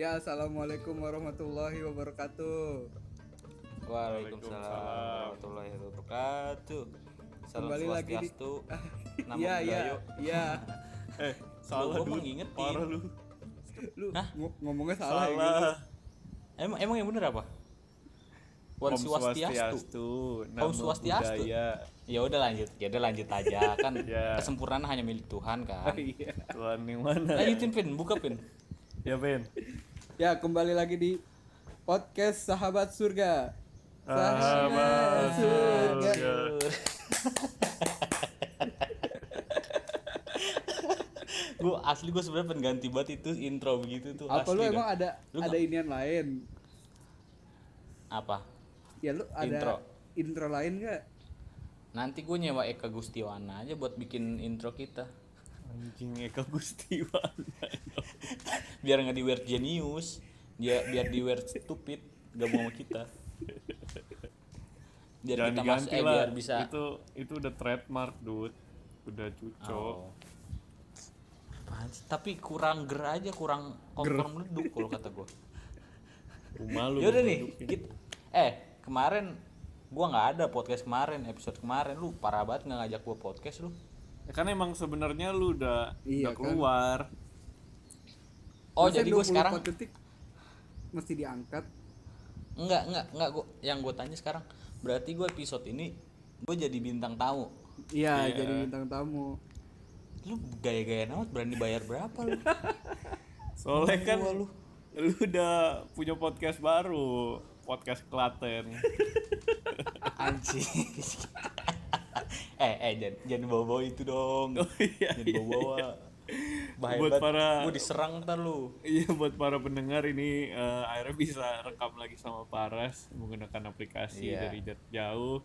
Ya, assalamualaikum warahmatullahi wabarakatuh. Waalaikumsalam warahmatullahi wabarakatuh. Salam Kembali lagi di- Iya, iya, iya. Eh, salah mau ngingetin. Parah lu. Lu Hah? ng- ngomongnya salah, ya. gitu. Salah. Emang emang yang bener apa? Wan Om swastiastu. Om Swastiastu. Ya udah lanjut, ya udah lanjut aja kan. Ya. Kesempurnaan hanya milik Tuhan kan. Iya. Tuhan yang mana? Lanjutin pin, buka pin. Ya, Ben. Ya, kembali lagi di podcast Sahabat Surga. Sahabat surga. gue asli gue sebenarnya pengen ganti banget itu intro begitu tuh. Apa lu emang ada Lu ada inian lain? apa? Ya lu ada Intro. intro lain gak? Nanti gue nyewa Eka Gustiwana aja buat bikin intro kita. Anjing Eka Gustiwan. biar nggak di weird genius dia biar di weird stupid gak mau sama kita biar Jangan kita diganti masuk eh, lah. biar bisa Itu itu udah trademark, dude. Udah cucok. Oh. Apaan sih? tapi kurang ger aja kurang kompor meleduk kalau kata gue Rumah lu. yaudah nih kita, eh kemarin gua nggak ada podcast kemarin episode kemarin lu parah banget nggak ngajak gua podcast lu Ya kan emang sebenarnya lu udah Iya udah kan. keluar. oh Masa jadi gue 24 sekarang detik mesti diangkat. Enggak, enggak, enggak gua yang gue tanya sekarang berarti gue episode ini gue jadi bintang tamu Iya, Iya. jadi bintang tamu. lu gaya-gaya amat berani bayar berapa lu Soalnya kan lu. lu. udah punya podcast baru, podcast Klaten. anjing eh eh jangan jangan bawa bawa itu dong Oh, iya, jangan iya, bawa bawa bahaya Buat banget para- gue diserang ntar lu Iya buat para pendengar ini eh, akhirnya bisa rekam lagi sama Paras menggunakan aplikasi Iya. dari jarak jauh.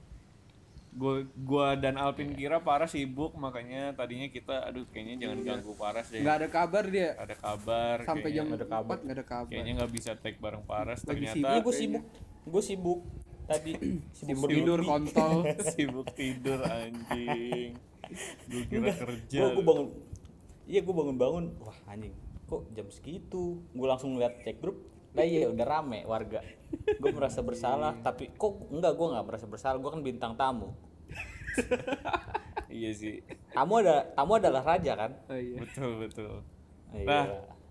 Gua gua dan Alvin kira Paras sibuk makanya tadinya kita aduh kayaknya jangan ganggu Paras deh. Nggak ada kabar dia. Ada kabar Sampai jam kayaknya, 4 nggak ada kabar. kayaknya nggak bisa tag bareng Paras Lagi ternyata iya gue sibuk gue sibuk tadi. Sibuk tidur kontol. sibuk tidur anjing. Gue kira kerja. gue bangun. Iya gue bangun bangun wah anjing. Kok jam segitu? Gue langsung lihat cek grup. Nah iya udah rame warga. Gue merasa bersalah. Tapi kok enggak gue nggak merasa bersalah. Gue kan bintang tamu. Iya sih. tamu ada tamu adalah raja kan? Oh iya. Betul betul. iya. Nah,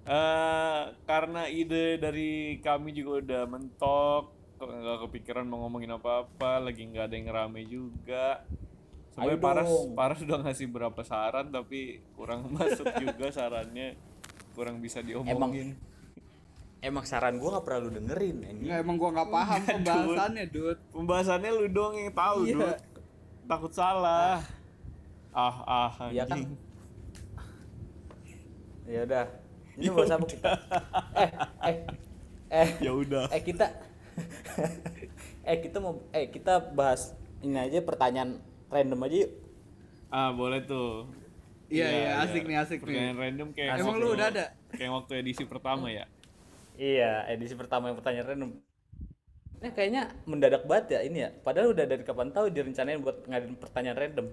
eh, karena ide dari kami juga udah mentok, nggak kepikiran mau ngomongin apa-apa, lagi nggak ada yang rame juga. Sebenarnya Ayo Paras, dong. Paras udah ngasih berapa saran tapi kurang masuk juga sarannya, kurang bisa diomongin. emang saran gue nggak pernah lu dengerin Nggak emang gua nggak paham pembahasannya, Dut. Pembahasannya lu doang yang tahu, Iya. Dut. Takut salah. Ah, ah, Iya kan? anjing. ya udah ini bahas apa kita eh eh eh Ya udah. eh kita eh kita mau eh kita bahas ini aja pertanyaan random aja yuk Ah, boleh tuh. Iya, iya, asik nih, asik nih. Pertanyaan random kayak Emang lu udah ada? Kayak waktu edisi pertama ya? Iya, edisi pertama yang pertanyaan random. Ini kayaknya mendadak banget ya ini ya. Padahal udah dari kapan tahu direncanain buat ngadain pertanyaan random.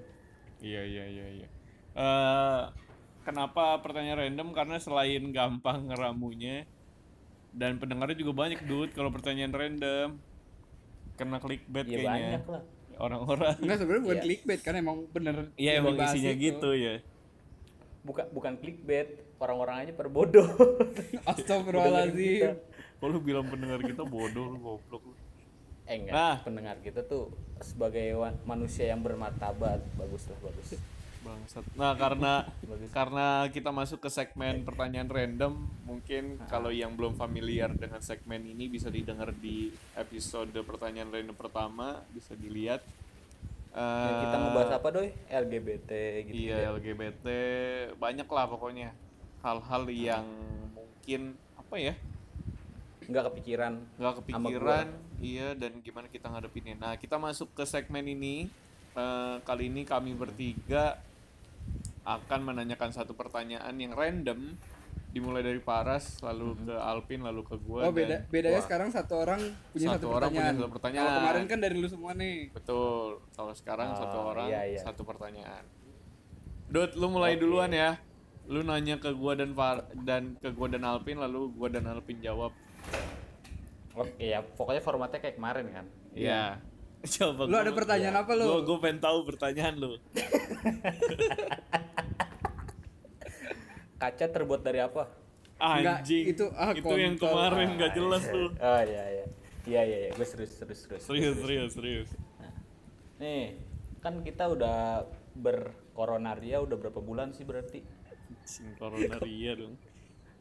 Iya iya iya iya. Eh, kenapa pertanyaan random? Karena selain gampang ngeramunya dan pendengarnya juga banyak dude kalau pertanyaan random. Kena clickbait Iya kayaknya. banyak lah. Orang-orang. Enggak sebenarnya bukan Iya. clickbait kan emang bener. Iya emang isinya itu. gitu ya. Bukan bukan clickbait, orang-orang aja pada bodoh. Astagfirullahaladzim. Kalau lu bilang pendengar kita bodoh lu goblok lu. eh enggak, Nah. pendengar kita tuh sebagai manusia yang bermartabat, bagus lah bagus. Bangsat. Nah, karena karena kita masuk ke segmen pertanyaan random, mungkin kalau yang belum familiar dengan segmen ini bisa didengar di episode pertanyaan random pertama, bisa dilihat. Ya, Eh, kita ngebahas apa doi? LGBT gitu. Iya, LGBT banyak lah pokoknya. Hal-hal yang mungkin apa ya? Nggak kepikiran. nggak kepikiran iya dan gimana kita ngadepinnya nah kita masuk ke segmen ini Eh, kali ini kami bertiga akan menanyakan satu pertanyaan yang random dimulai dari Paras lalu ke Alpin lalu ke gue Oh beda bedanya sekarang satu orang punya Satu satu, orang punya pertanyaan. satu pertanyaan. Kalau kemarin kan dari lu semua nih. betul kalau sekarang satu Oh, orang iya, iya. satu pertanyaan Dut lu mulai duluan ya Lu nanya ke gua dan Far dan ke gua dan Alpin lalu gua dan Alpin jawab. Oke ya, pokoknya formatnya kayak kemarin kan. Iya. Coba Lu ada pertanyaan apa lu? Gua gua pengen tahu pertanyaan lu. Kaca terbuat dari apa? Enggak, Anjing. itu, ah, itu yang kemarin nggak jelas lu. Oh iya iya. Iya iya iya, gue serius serius serius. Serius, serius, serius. Nih, kan kita udah berkoronaria udah berapa bulan sih berarti? Anjing coronaria dong.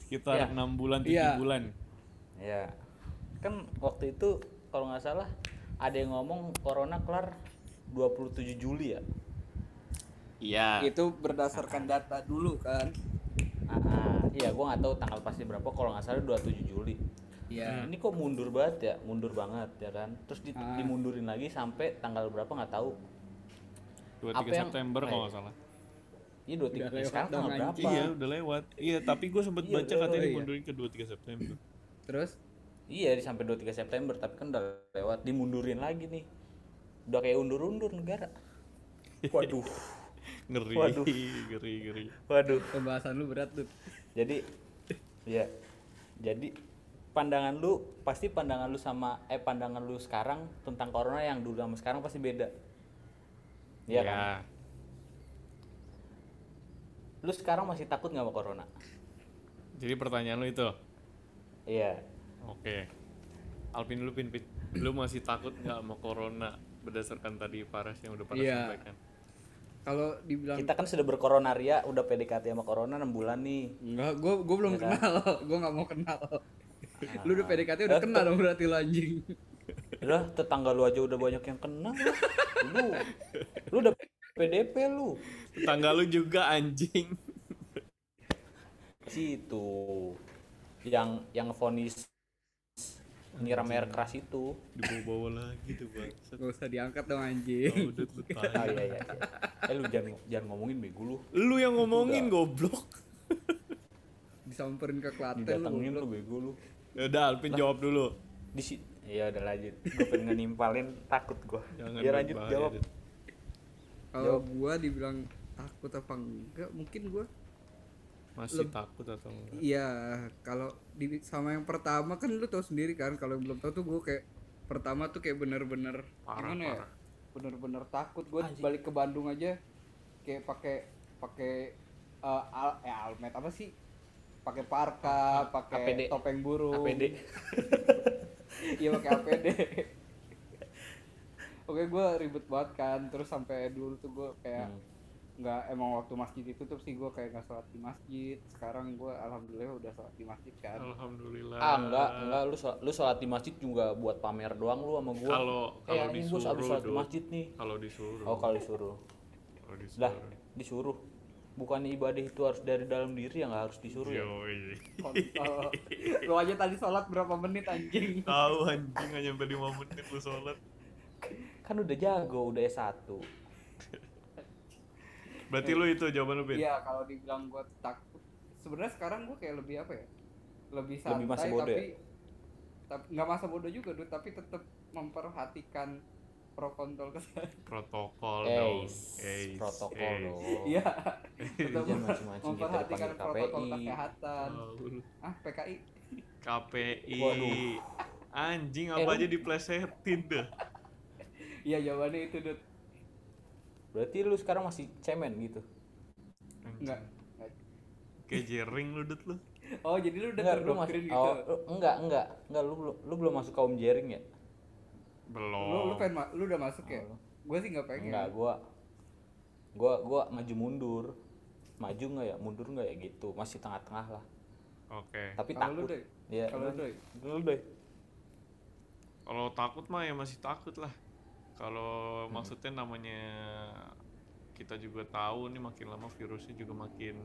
Sekitar Ya. enam bulan, tujuh Iya. bulan. Ya. Kan waktu itu kalau nggak salah ada yang ngomong corona kelar 27 Juli ya. Iya. Itu berdasarkan data dulu kan. Ah, ah. iya gua nggak tahu tanggal pasti berapa kalau nggak salah 27 Juli. Iya. Ini kok mundur banget ya, mundur banget ya kan. Terus di- Ah. dimundurin lagi sampai tanggal berapa nggak tahu. 23 Apa yang- September kalau eh, nggak salah. Ini 23 Udah lewat sekarang tanggal berapa? Iya, udah lewat. Iya, tapi gue sempet Iya, baca katanya lewat, iya. dimundurin ke 23 September. Terus Iya, di sampai 23 September, tapi kan udah lewat dimundurin lagi nih. Udah kayak undur-undur negara. Waduh. Ngeri, Waduh. ngeri, ngeri. Waduh. pembahasan lu berat tuh. Jadi ya. Jadi pandangan lu pasti pandangan lu sama eh pandangan lu sekarang tentang corona yang dulu sama sekarang pasti beda. Iya kan? Ya. Lu sekarang masih takut nggak sama corona? Jadi pertanyaan lu itu. Iya. Oke. Alpin lu pin, Pin. lu masih takut nggak sama corona berdasarkan tadi Paras yang udah Paras Iya. sampaikan? Kalau dibilang Kita kan sudah berkoronaria, udah PDKT sama corona 6 bulan nih. enggak, gua gua belum kan? kenal. Gua nggak mau kenal. Lu udah PDKT udah kenal dong berarti lu anjing. Lah, tetangga lu aja udah banyak yang kena. Lu lu udah PDP lu. Tetangga lu juga anjing. Situ. Yang yang vonis nyiram air keras itu. Dibawa-bawa lagi tuh bangsat. Gak usah diangkat dong Oh, anjing. udah Ah tai. iya iya. iya. Eh lu jangan jangan ngomongin bego lu. Lu yang ngomongin goblok. Disamperin ke Klaten lu. Didatengin lu bego lu. Ya udah Alpin jawab dulu. Di si Iya udah lanjut. Gue pengen nimpalin takut gua. Jangan Ya lanjut jawab. Kalau gua dibilang takut apa enggak, mungkin gua Masih Leb- takut atau enggak? Iya, kalau di sama yang pertama kan lu tahu sendiri kan kalau yang belum tahu tuh gue kayak pertama tuh kayak bener-bener Parah, gimana ya? Bener-bener takut gue balik ke Bandung aja kayak pakai pakai eh, al eh, almet apa sih? Pakai parka, pakai APD. topeng burung. APD. Iya pakai APD. Oke gue ribet banget kan, terus sampai dulu tuh gue kayak Hmm. Nggak emang waktu masjid itu tuh sih gue kayak nggak sholat di masjid sekarang gue alhamdulillah udah sholat di masjid kan Alhamdulillah. Ah enggak, enggak lu sholat, lu sholat di masjid juga buat pamer doang lu sama gua. Kalau eh, kalau gua disuruh sholat di masjid nih. Kalau disuruh. Oh, kalau disuruh. Kalau disuruh. Lah, disuruh. Bukannya ibadah itu harus dari dalam diri yang nggak harus disuruh ya? Kontol. lu aja tadi sholat berapa menit anjing Tahu anjing hanya sampai 5 menit lu sholat. Kan udah jago, udah S1. Berarti lu itu jawaban lu, Pin? iya kalau dibilang gue takut sebenarnya sekarang gue kayak lebih apa ya lebih santai Lebih masa bodoh tapi tapi nggak masa bodoh juga Dut, tapi tetap memperhatikan pro kontrol kesehatan Protokol Eh, dong. Eis, protokol dong. iya mancing-mancing kita memperhatikan protokol KPI. kesehatan ah PKI KPI. Waduh. Anjing Eh, apa lu- aja diplesetin dah. iya jawabannya itu Dut. Berarti lu sekarang masih cemen gitu. Enggak Kayak jering lu dut lu. oh jadi lu udah Enggak, lu masih terdoktrin gitu oh, lu- enggak, enggak. Enggak lu belum lu belum masuk kaum jering ya? Belum. lu lu pengen ma- lu udah masuk ya gue sih nggak pengen Enggak, gua gua gua maju mundur. Maju nggak ya, mundur nggak ya gitu. Masih tengah-tengah lah. Oke. Tapi Kalau lu, takut. Iya. Kalau lu, Doy? Lu Doy. Kalau takut mah ya masih takut lah. Kalau Hmm. maksudnya namanya kita juga tahu nih makin lama virusnya juga makin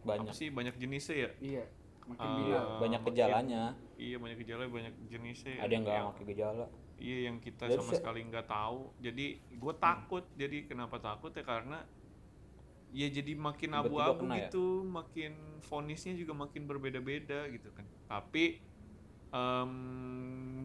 Banyak. apa sih banyak jenisnya ya. iya makin bingung Banyak makin- gejalanya. Iya banyak gejala banyak jenisnya. Ada yang nggak pakai gejala. Iya yang kita Jadi sama se- sekali nggak tahu. Jadi gue takut. Jadi kenapa takut ya karena ya jadi makin Tiba-tiba abu-abu ya? gitu, makin vonisnya juga makin berbeda-beda gitu kan. Tapi Em,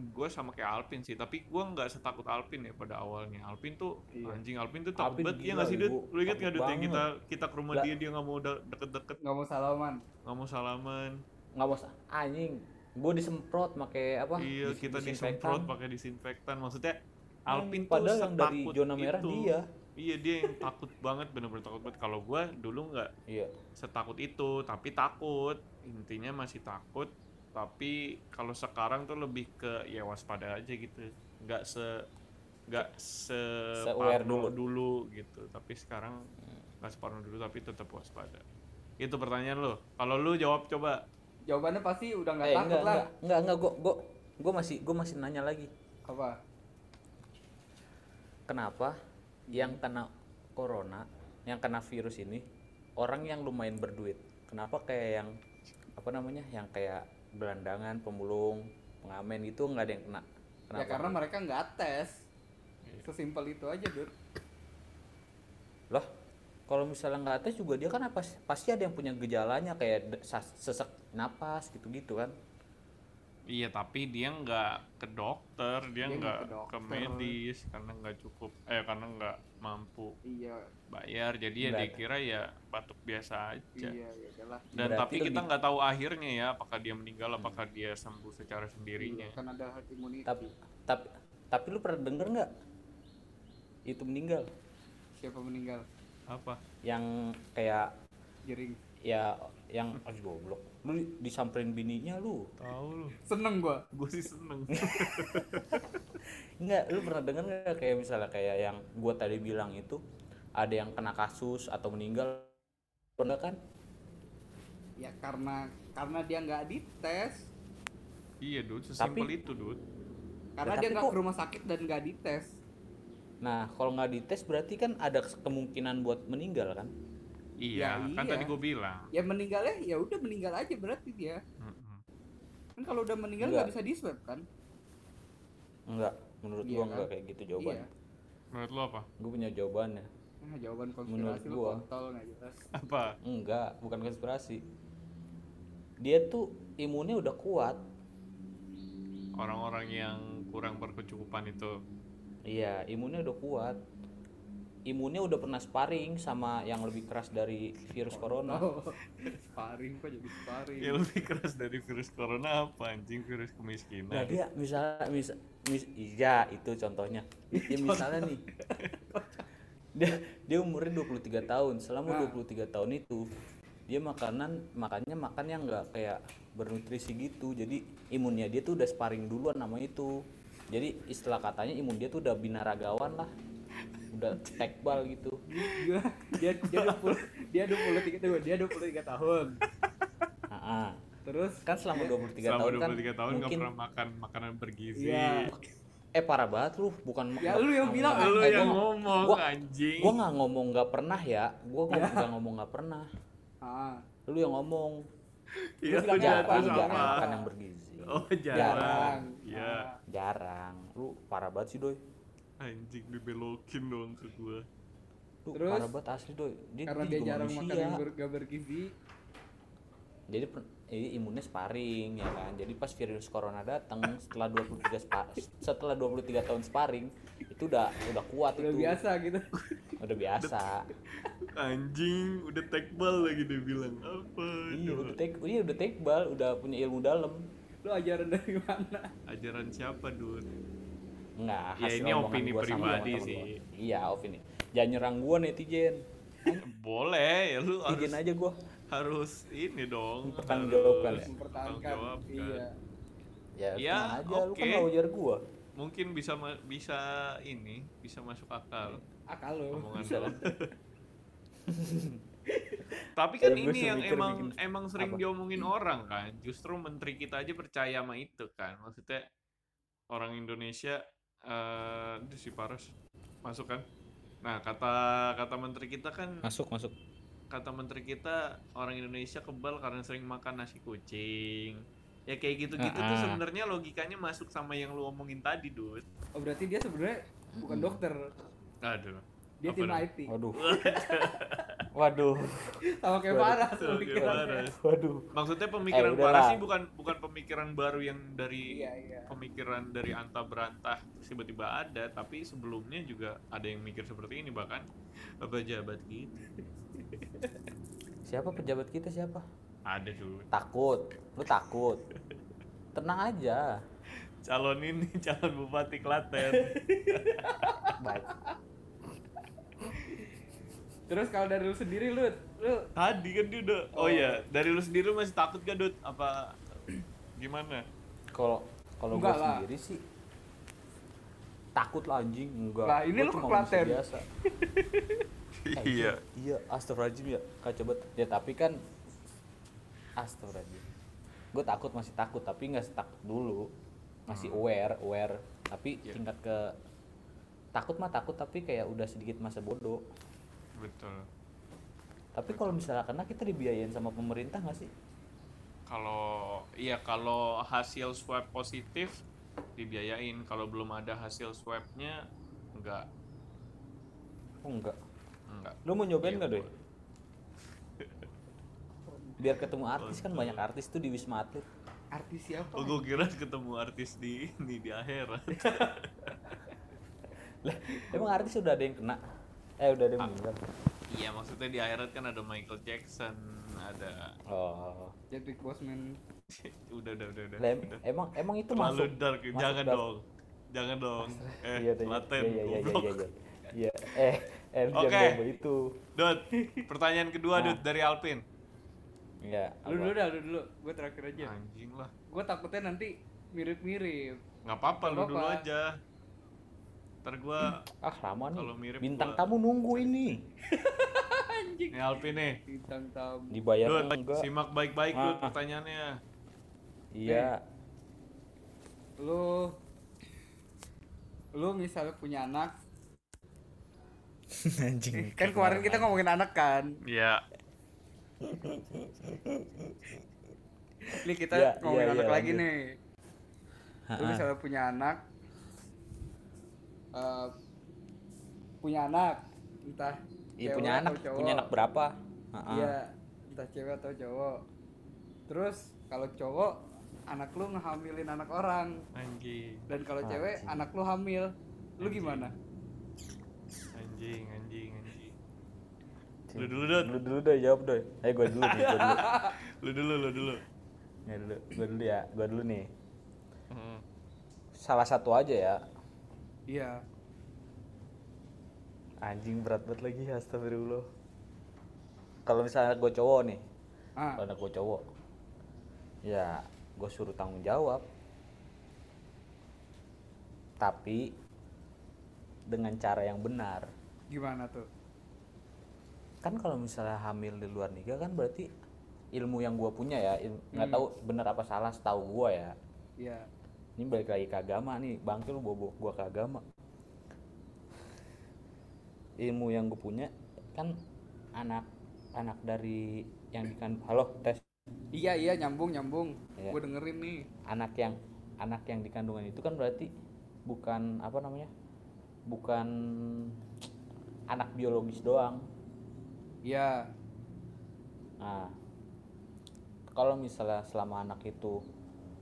gue sama kayak Alpin sih, tapi gue nggak setakut Alpin ya pada awalnya. Alpin tuh Iya. anjing Alpin tuh takut Alpin banget, iya nggak sih Dut? Ibu. Lu inget nggak Dut yang kita kita ke rumah Lah. dia dia nggak mau deket-deket, nggak mau salaman nggak mau salaman. nggak mau anjing gue disemprot pakai apa iya dis- kita disinfektan. disemprot pakai disinfektan. Maksudnya Alpin tuh padahal yang dari zona merah itu. dia Iya dia yang takut banget, bener-bener takut banget. Kalau gue dulu nggak iya setakut itu tapi takut intinya masih takut tapi kalau sekarang tuh lebih ke ya waspada aja gitu. Nggak se nggak se parno dulu. dulu gitu. Tapi sekarang nggak separno dulu tapi tetap waspada. Itu pertanyaan lo. Kalau lu jawab coba. Jawabannya pasti udah nggak eh, takut enggak, lah. enggak enggak enggak. Gue gue gue masih gue masih nanya lagi. Apa? Kenapa yang kena corona yang kena virus ini orang yang lumayan berduit? Kenapa kayak yang apa namanya yang kayak gelandangan pemulung pengamen itu nggak ada yang kena. Kenapa? Ya karena mereka nggak tes. Sesimpel itu aja dur. Loh kalau misalnya nggak tes juga dia kan apa pasti ada yang punya gejalanya kayak sesek napas gitu-gitu kan iya tapi dia nggak ke dokter dia Dia nggak ke ke, medis karena nggak cukup eh karena nggak mampu iya. bayar. Jadi ya dia kira ya batuk biasa aja. Iya ya udahlah. Dan Berarti tapi kita nggak tahu akhirnya ya, apakah dia meninggal, apakah dia sembuh secara sendirinya. Iya, kan ada herd immunity. Tapi tapi tapi lu pernah denger nggak itu meninggal? Siapa meninggal? Apa? yang kayak jering. ya yang aduh goblok lu disamperin bininya lu Tahu lu. seneng gua Gue sih seneng. Enggak, lu pernah denger nggak kayak misalnya kayak yang gua tadi bilang itu ada yang kena kasus atau meninggal pernah kan ya karena karena dia nggak dites iya, Dud. Sesimpel Tapi- itu, Dud. karena Ya, dia nggak ke rumah sakit dan nggak dites nah kalau nggak dites berarti kan ada kemungkinan buat meninggal kan Iya, Ya, kan iya. tadi gue bilang. ya meninggalnya ya udah meninggal aja berarti dia Mm-mm. kan kalau udah meninggal Nggak. bisa di swab kan enggak menurut Iya gua kan? enggak kayak gitu jawabannya iya Menurut lo apa? gua punya jawabannya nah, jawaban Menurut konspirasi lu gua. kontol nggak jelas Apa? enggak bukan konspirasi dia tuh imunnya udah kuat Orang-orang yang kurang berkecukupan itu. iya imunnya udah kuat imunnya udah pernah sparring sama yang lebih keras dari virus corona oh sparring kok jadi sparring Ya lebih keras dari virus corona apa anjing virus Nah kemiskinan. dia misalnya mis, mis iya itu contohnya. Ya misalnya nih. Dia dia umurnya 23 tahun. Selama Nah. 23 tahun itu dia makanan makannya makan yang nggak kayak bernutrisi gitu. Jadi imunnya dia tuh udah sparring duluan sama itu. Jadi istilah katanya imun dia tuh udah binaragawan lah. Udah tekbal gitu. Gila, dia dia dua puluh dia dua puluh tiga tunggu, dia dua puluh tiga tahun Ah, ah. terus Kan selama 23 Selama tahun kan 23 tahun mungkin pernah makan makanan bergizi. Iya. eh parah banget lu bukan Ya, lu yang bilang, Lu Eh, yang gua- ngomong gua- anjing. gua nggak ngomong nggak pernah ya gua nggak Ya. nggak ngomong nggak pernah ah lu yang ngomong Iya, Lu jarang jarang makan yang bergizi Oh, Jarang. jarang. Iya. Ah. jarang lu parah banget sih doi Anjing dibelokin dong ke gua. lu Terus? parah banget asli doi dia, karena dia jarang makan manusia. yang ber, gak bergizi jadi eh, imunnya sparring ya kan jadi pas virus corona datang setelah 23 spa, setelah 23 tahun sparring itu udah udah kuat udah itu biasa gitu udah biasa Anjing, udah tekbal lagi dia bilang. Apa? iya udah tek iya udah tekbal udah punya ilmu dalam lu ajaran dari mana Ajaran siapa, Dun? Enggak, Ya, ini opini gua sama pribadi temen-temen sih. gua. Iya, opini. Jangan nyerang gua netizen. Boleh, ya lu harus Izin aja gua. harus ini dong. Mempertanggungjawabkan harus ya? mempertahankan mempertanggungjawabkan. iya Ya, Ya, aja lu kan gua. Mungkin bisa ma- bisa ini, bisa masuk akal akal lo Bisa? Tapi kan ini yang emang bikin- emang sering apa? diomongin orang kan. Justru menteri kita aja percaya sama itu kan. Maksudnya orang Indonesia eh itu si Paros masuk kan. Nah, kata kata menteri kita kan Masuk, masuk. kata menteri kita orang Indonesia kebal karena sering makan nasi kucing. Ya kayak gitu-gitu tuh Ah, ah. sebenarnya logikanya masuk sama yang lu omongin tadi, Dud. oh berarti dia sebenarnya bukan Mm-mm. dokter Aduh. dia Apa tim dong? IT Waduh. Waduh. sama kayak Sama. Farah. Waduh. Maksudnya pemikiran Eh, parah sih bukan bukan pemikiran baru yang dari Iya, iya. pemikiran dari anta berantah tiba-tiba ada, tapi sebelumnya juga ada yang mikir seperti ini bahkan pejabat gitu. Siapa pejabat kita siapa? Ada tuh. Takut. Lu takut. Tenang aja. Calon ini calon bupati Klaten. Baik. Terus kalau dari lu sendiri lu lu Tadi kan dia udah. Oh, Oh. iya, dari lu sendiri lu masih takut gak, Dut? Apa gimana? Kalau kalau gue Enggak lah. sendiri sih takut lah anjing enggak. Lah, ini Gua lu ke cuma manusia Klaten. Biasa. Eh, Iya. Iya, astagfirullahaladzim ya. Kacau banget. Ya tapi kan astagfirullahaladzim. Gue takut masih takut tapi nggak setakut dulu. Masih aware, aware. Tapi Iya. tingkat ke takut mah takut tapi kayak udah sedikit masa bodoh. Betul. Tapi kalau misalnya kena kita dibiayain sama pemerintah nggak sih? Kalau iya kalau hasil swab positif dibiayain, kalau belum ada hasil swabnya enggak Oh enggak. enggak. Lu mau nyobain Iya, nggak doi? boleh. Biar ketemu artis kan banyak artis tuh di Wisma Atlet. artis siapa Oh, gue kira ketemu artis di ini di akhirat. Lah, emang artis udah ada yang kena? Eh udah Ah. ada yang meninggal. Iya, maksudnya di akhirat kan ada Michael Jackson, ada Oh. Chadwick Boseman udah udah udah udah. Emang emang itu Terlalu masuk. dark, masuk jangan dark. dong. Jangan dong. Eh, Iya, iya, Klaten, iya, iya, iya, goblok. iya, iya. Iya, eh, eh Oke. bawa itu. Dut, pertanyaan kedua Nah. Dut dari Alpin. Iya. lu dulu dah lu dulu gue terakhir aja Anjing lah. gue takutnya nanti mirip-mirip Nggak apa-apa, lu dulu aja. Ntar gua Ah, lama nih. Kalau mirip Bintang gua- tamu nunggu ini. anjing nih Alpin nih. bintang tamu Dibayar Dut, enggak? simak baik-baik Dut Ah. pertanyaannya. Iya. lu lu misalnya punya anak Anjing. kan kemarin kita ngomongin anak kan Iya. nih kita Iya, ngomongin iya, anak iya, lagi lanjut. nih lu misalnya punya anak eh, punya anak entah Iya punya anak, cowok. punya anak berapa? Iya entah cewek atau cowok terus kalau cowok anak lu ngehamilin anak orang Anjing, dan kalau cewek Anjing. anak lu hamil lu Anjing. gimana anjing, anjing, anjing. Lu dulu Dut. Lu dulu deh jawab deh. Eh gua dulu nih, gua dulu. Lu dulu, lu dulu. Ya dulu, gua dulu ya, gua dulu nih. Hmm. Salah satu aja ya. Iya Anjing berat banget lagi astagfirullah. Kalau misalnya gue cowok nih, ah kalau anak gue cowok, ya gue suruh tanggung jawab. Tapi dengan cara yang benar. gimana tuh Kan kalau misalnya hamil di luar nikah kan berarti ilmu yang gue punya ya, nggak Hmm. tahu benar apa salah setahu gue ya. iya Ini balik lagi ke agama nih, bangke lu bawa gue ke agama. Ilmu yang gue punya kan anak anak dari yang dikan halo tes. Iya iya nyambung nyambung. Iya. gue dengerin nih. Anak yang anak yang di kandungan itu kan berarti bukan apa namanya bukan anak biologis doang. Iya. Nah kalau misalnya selama anak itu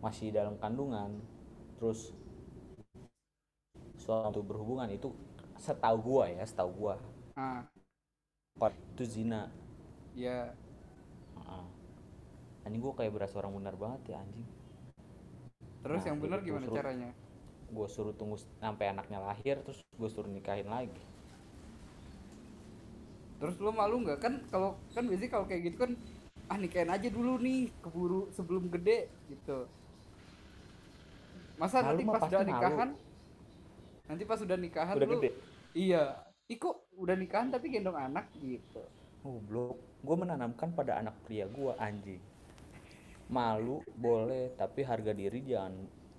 masih dalam kandungan terus suatu berhubungan itu setahu gua ya setahu gua. Ah. Itu zina. Iya Heeh. anjing gua kayak berasa orang benar banget ya anjing. Terus Nah, yang benar gimana suruh- caranya? gue suruh tunggu sampai anaknya lahir terus gue suruh nikahin lagi. Terus lu malu nggak? Kan kalau kan biasanya kalau kayak gitu kan ah nikahin aja dulu nih keburu sebelum gede gitu masa Malu nanti pas udah malu. nikahan nanti pas udah nikahan udah lu gede? Iya. Iko udah nikahan tapi gendong anak gitu? Oh blok gue menanamkan pada anak pria gue anjing. Malu boleh tapi harga diri jangan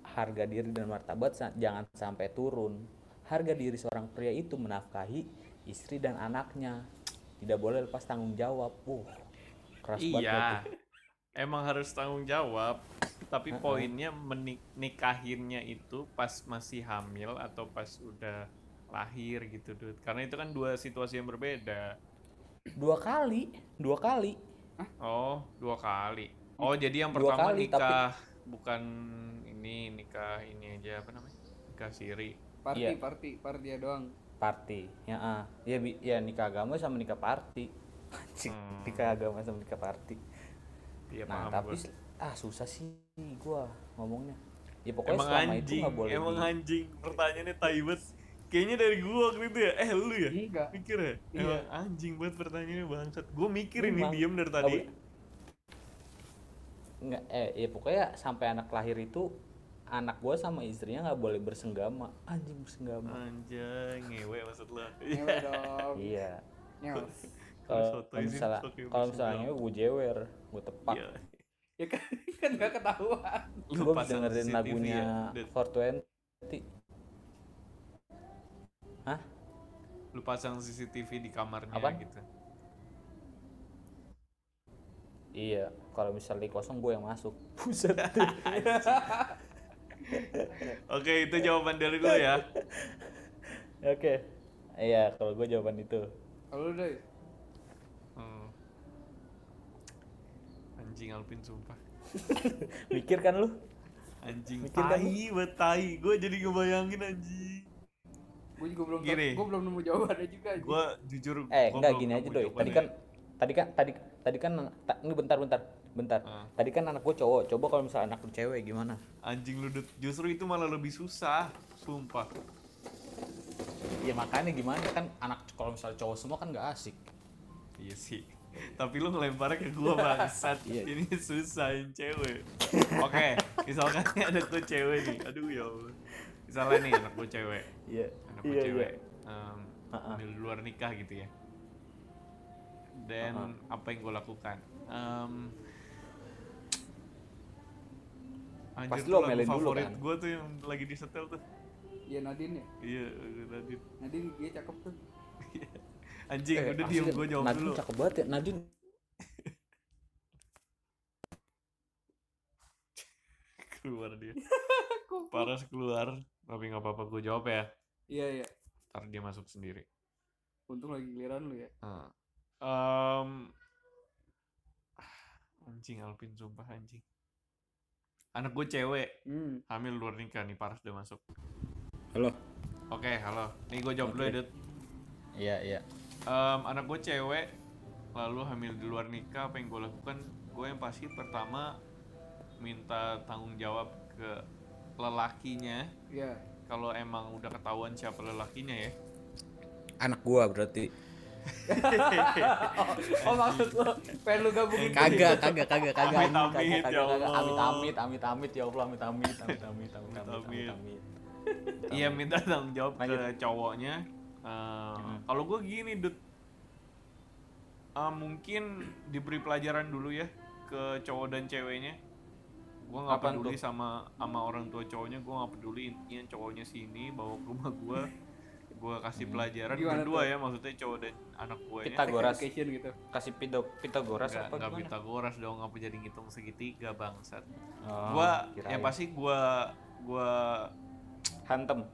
harga diri dan martabat sa- jangan sampai turun. Harga diri seorang pria itu menafkahi istri dan anaknya. Tidak boleh lepas tanggung jawab. Uh keras banget Iya. tuh. Emang harus tanggung jawab, tapi Heeh. poinnya menikahinnya itu pas masih hamil atau pas udah lahir gitu, Dut. Karena itu kan dua situasi yang berbeda. dua kali dua kali Oh, dua kali. Oh, jadi yang Dua pertama kali, nikah bukan ini nikah ini aja apa namanya? Nikah siri. Party, Iya. party, party ya doang. party ya ah ya bi- ya nikah agama sama nikah party Hmm. nikah agama sama nikah party Iya, nah paham tapi gua. ah susah sih gua ngomongnya ya pokoknya Emang selama itu anjing, nggak boleh emang di- anjing. Pertanyaannya tai banget. Kayaknya dari gua waktu itu ya. Eh, lu ya? Enggak. Mikir ya? Iya. Emang anjing banget pertanyaannya bangsat. Gua mikir ini diem dari tadi. nggak eh ya pokoknya sampai anak lahir itu anak gua sama istrinya nggak boleh bersenggama anjing bersenggama Anjay, ngewe maksud lu. Nyewa dong. iya kalau misalnya kalau misalnya gue jewer gue tepak Iya. Ya kan, kan gak ketahuan. Lu gue dengerin lagunya ya, Dad? 420 Hah? Lu pasang CCTV di kamarnya Apaan? gitu. Iya, kalau misalnya kosong gue yang masuk. Buset. Oke, itu jawaban dari lu ya. Oke. Iya, kalau gue jawaban itu. Kalau deh, Anjing Alvin sumpah. Mikir kan lu? Anjing Mikir kan tai, buat tai. Gue jadi ngebayangin anjing. gue juga belum Gini. gue belum nemu jawabannya juga. anjing. Gue jujur Eh, gua enggak gini aja, Doi. Tadi kan tadi kan tadi tadi kan ta- ini bentar bentar bentar. Ah. Tadi kan anak gue cowok. Coba kalau misalnya anak lu cewek gimana? anjing lu justru itu malah lebih susah. Sumpah. Ya makanya gimana kan anak kalau misalnya cowok semua kan nggak asik. Iya sih. Tapi lu ngelemparnya ke gua bangsat. Iya. Ini susah yang cewek. Oke, misalkan ada gue cewek nih. Aduh ya Allah. Misalnya nih anak gue cewek. Iya. Anak gue cewek. em, Ha-ha. di luar nikah gitu ya. Dan apa yang gue lakukan? Em, anjir Pasti tuh lo lagu favorit kan? gue tuh yang lagi disetel tuh. Iya Nadine ya. Iya, Nadine. Nadine dia cakep tuh. Anjing, Eh, udah diem gue jawab Nadine dulu. cakep banget ya. Nadine Keluar dia. Paras keluar. Tapi nggak apa-apa gue jawab ya. Iya iya. Ntar dia masuk sendiri. Untung lagi giliran lu ya. Nah. Em, anjing Alvin sumpah anjing. Anak gue cewek, Hmm. hamil luar nikah nih Paras udah masuk. Halo. Oke, halo. Nih gue jawab dulu ya. Iya, iya um, anak gue cewek lalu hamil di luar nikah apa yang gue lakukan gue yang pasti pertama minta tanggung jawab ke lelakinya yeah. kalau emang udah ketahuan siapa lelakinya ya anak gue berarti oh, oh maksud lo pengen lu gabungin kagak kagak kagak kagak amit amit ya Allah amit amit amit amit ya Allah amit amit amit amit amit amit amit iya minta tanggung jawab ke cowoknya Eh, Kalau gue gini, Dut. Eh, mungkin diberi pelajaran dulu ya ke cowok dan ceweknya. Gue nggak peduli tuh? sama sama orang tua cowoknya. Gue nggak peduli intinya cowoknya sini bawa ke rumah gue. Gue kasih pelajaran Gimana berdua tuh? ya maksudnya cowok dan anak gue ya. Pitagoras. gitu. Kasih pito, Pitagoras Nggak, apa gimana? Pitagoras dong, apa jadi ngitung segitiga bangsat. Oh, gua kirain. ya pasti gua gua hantem.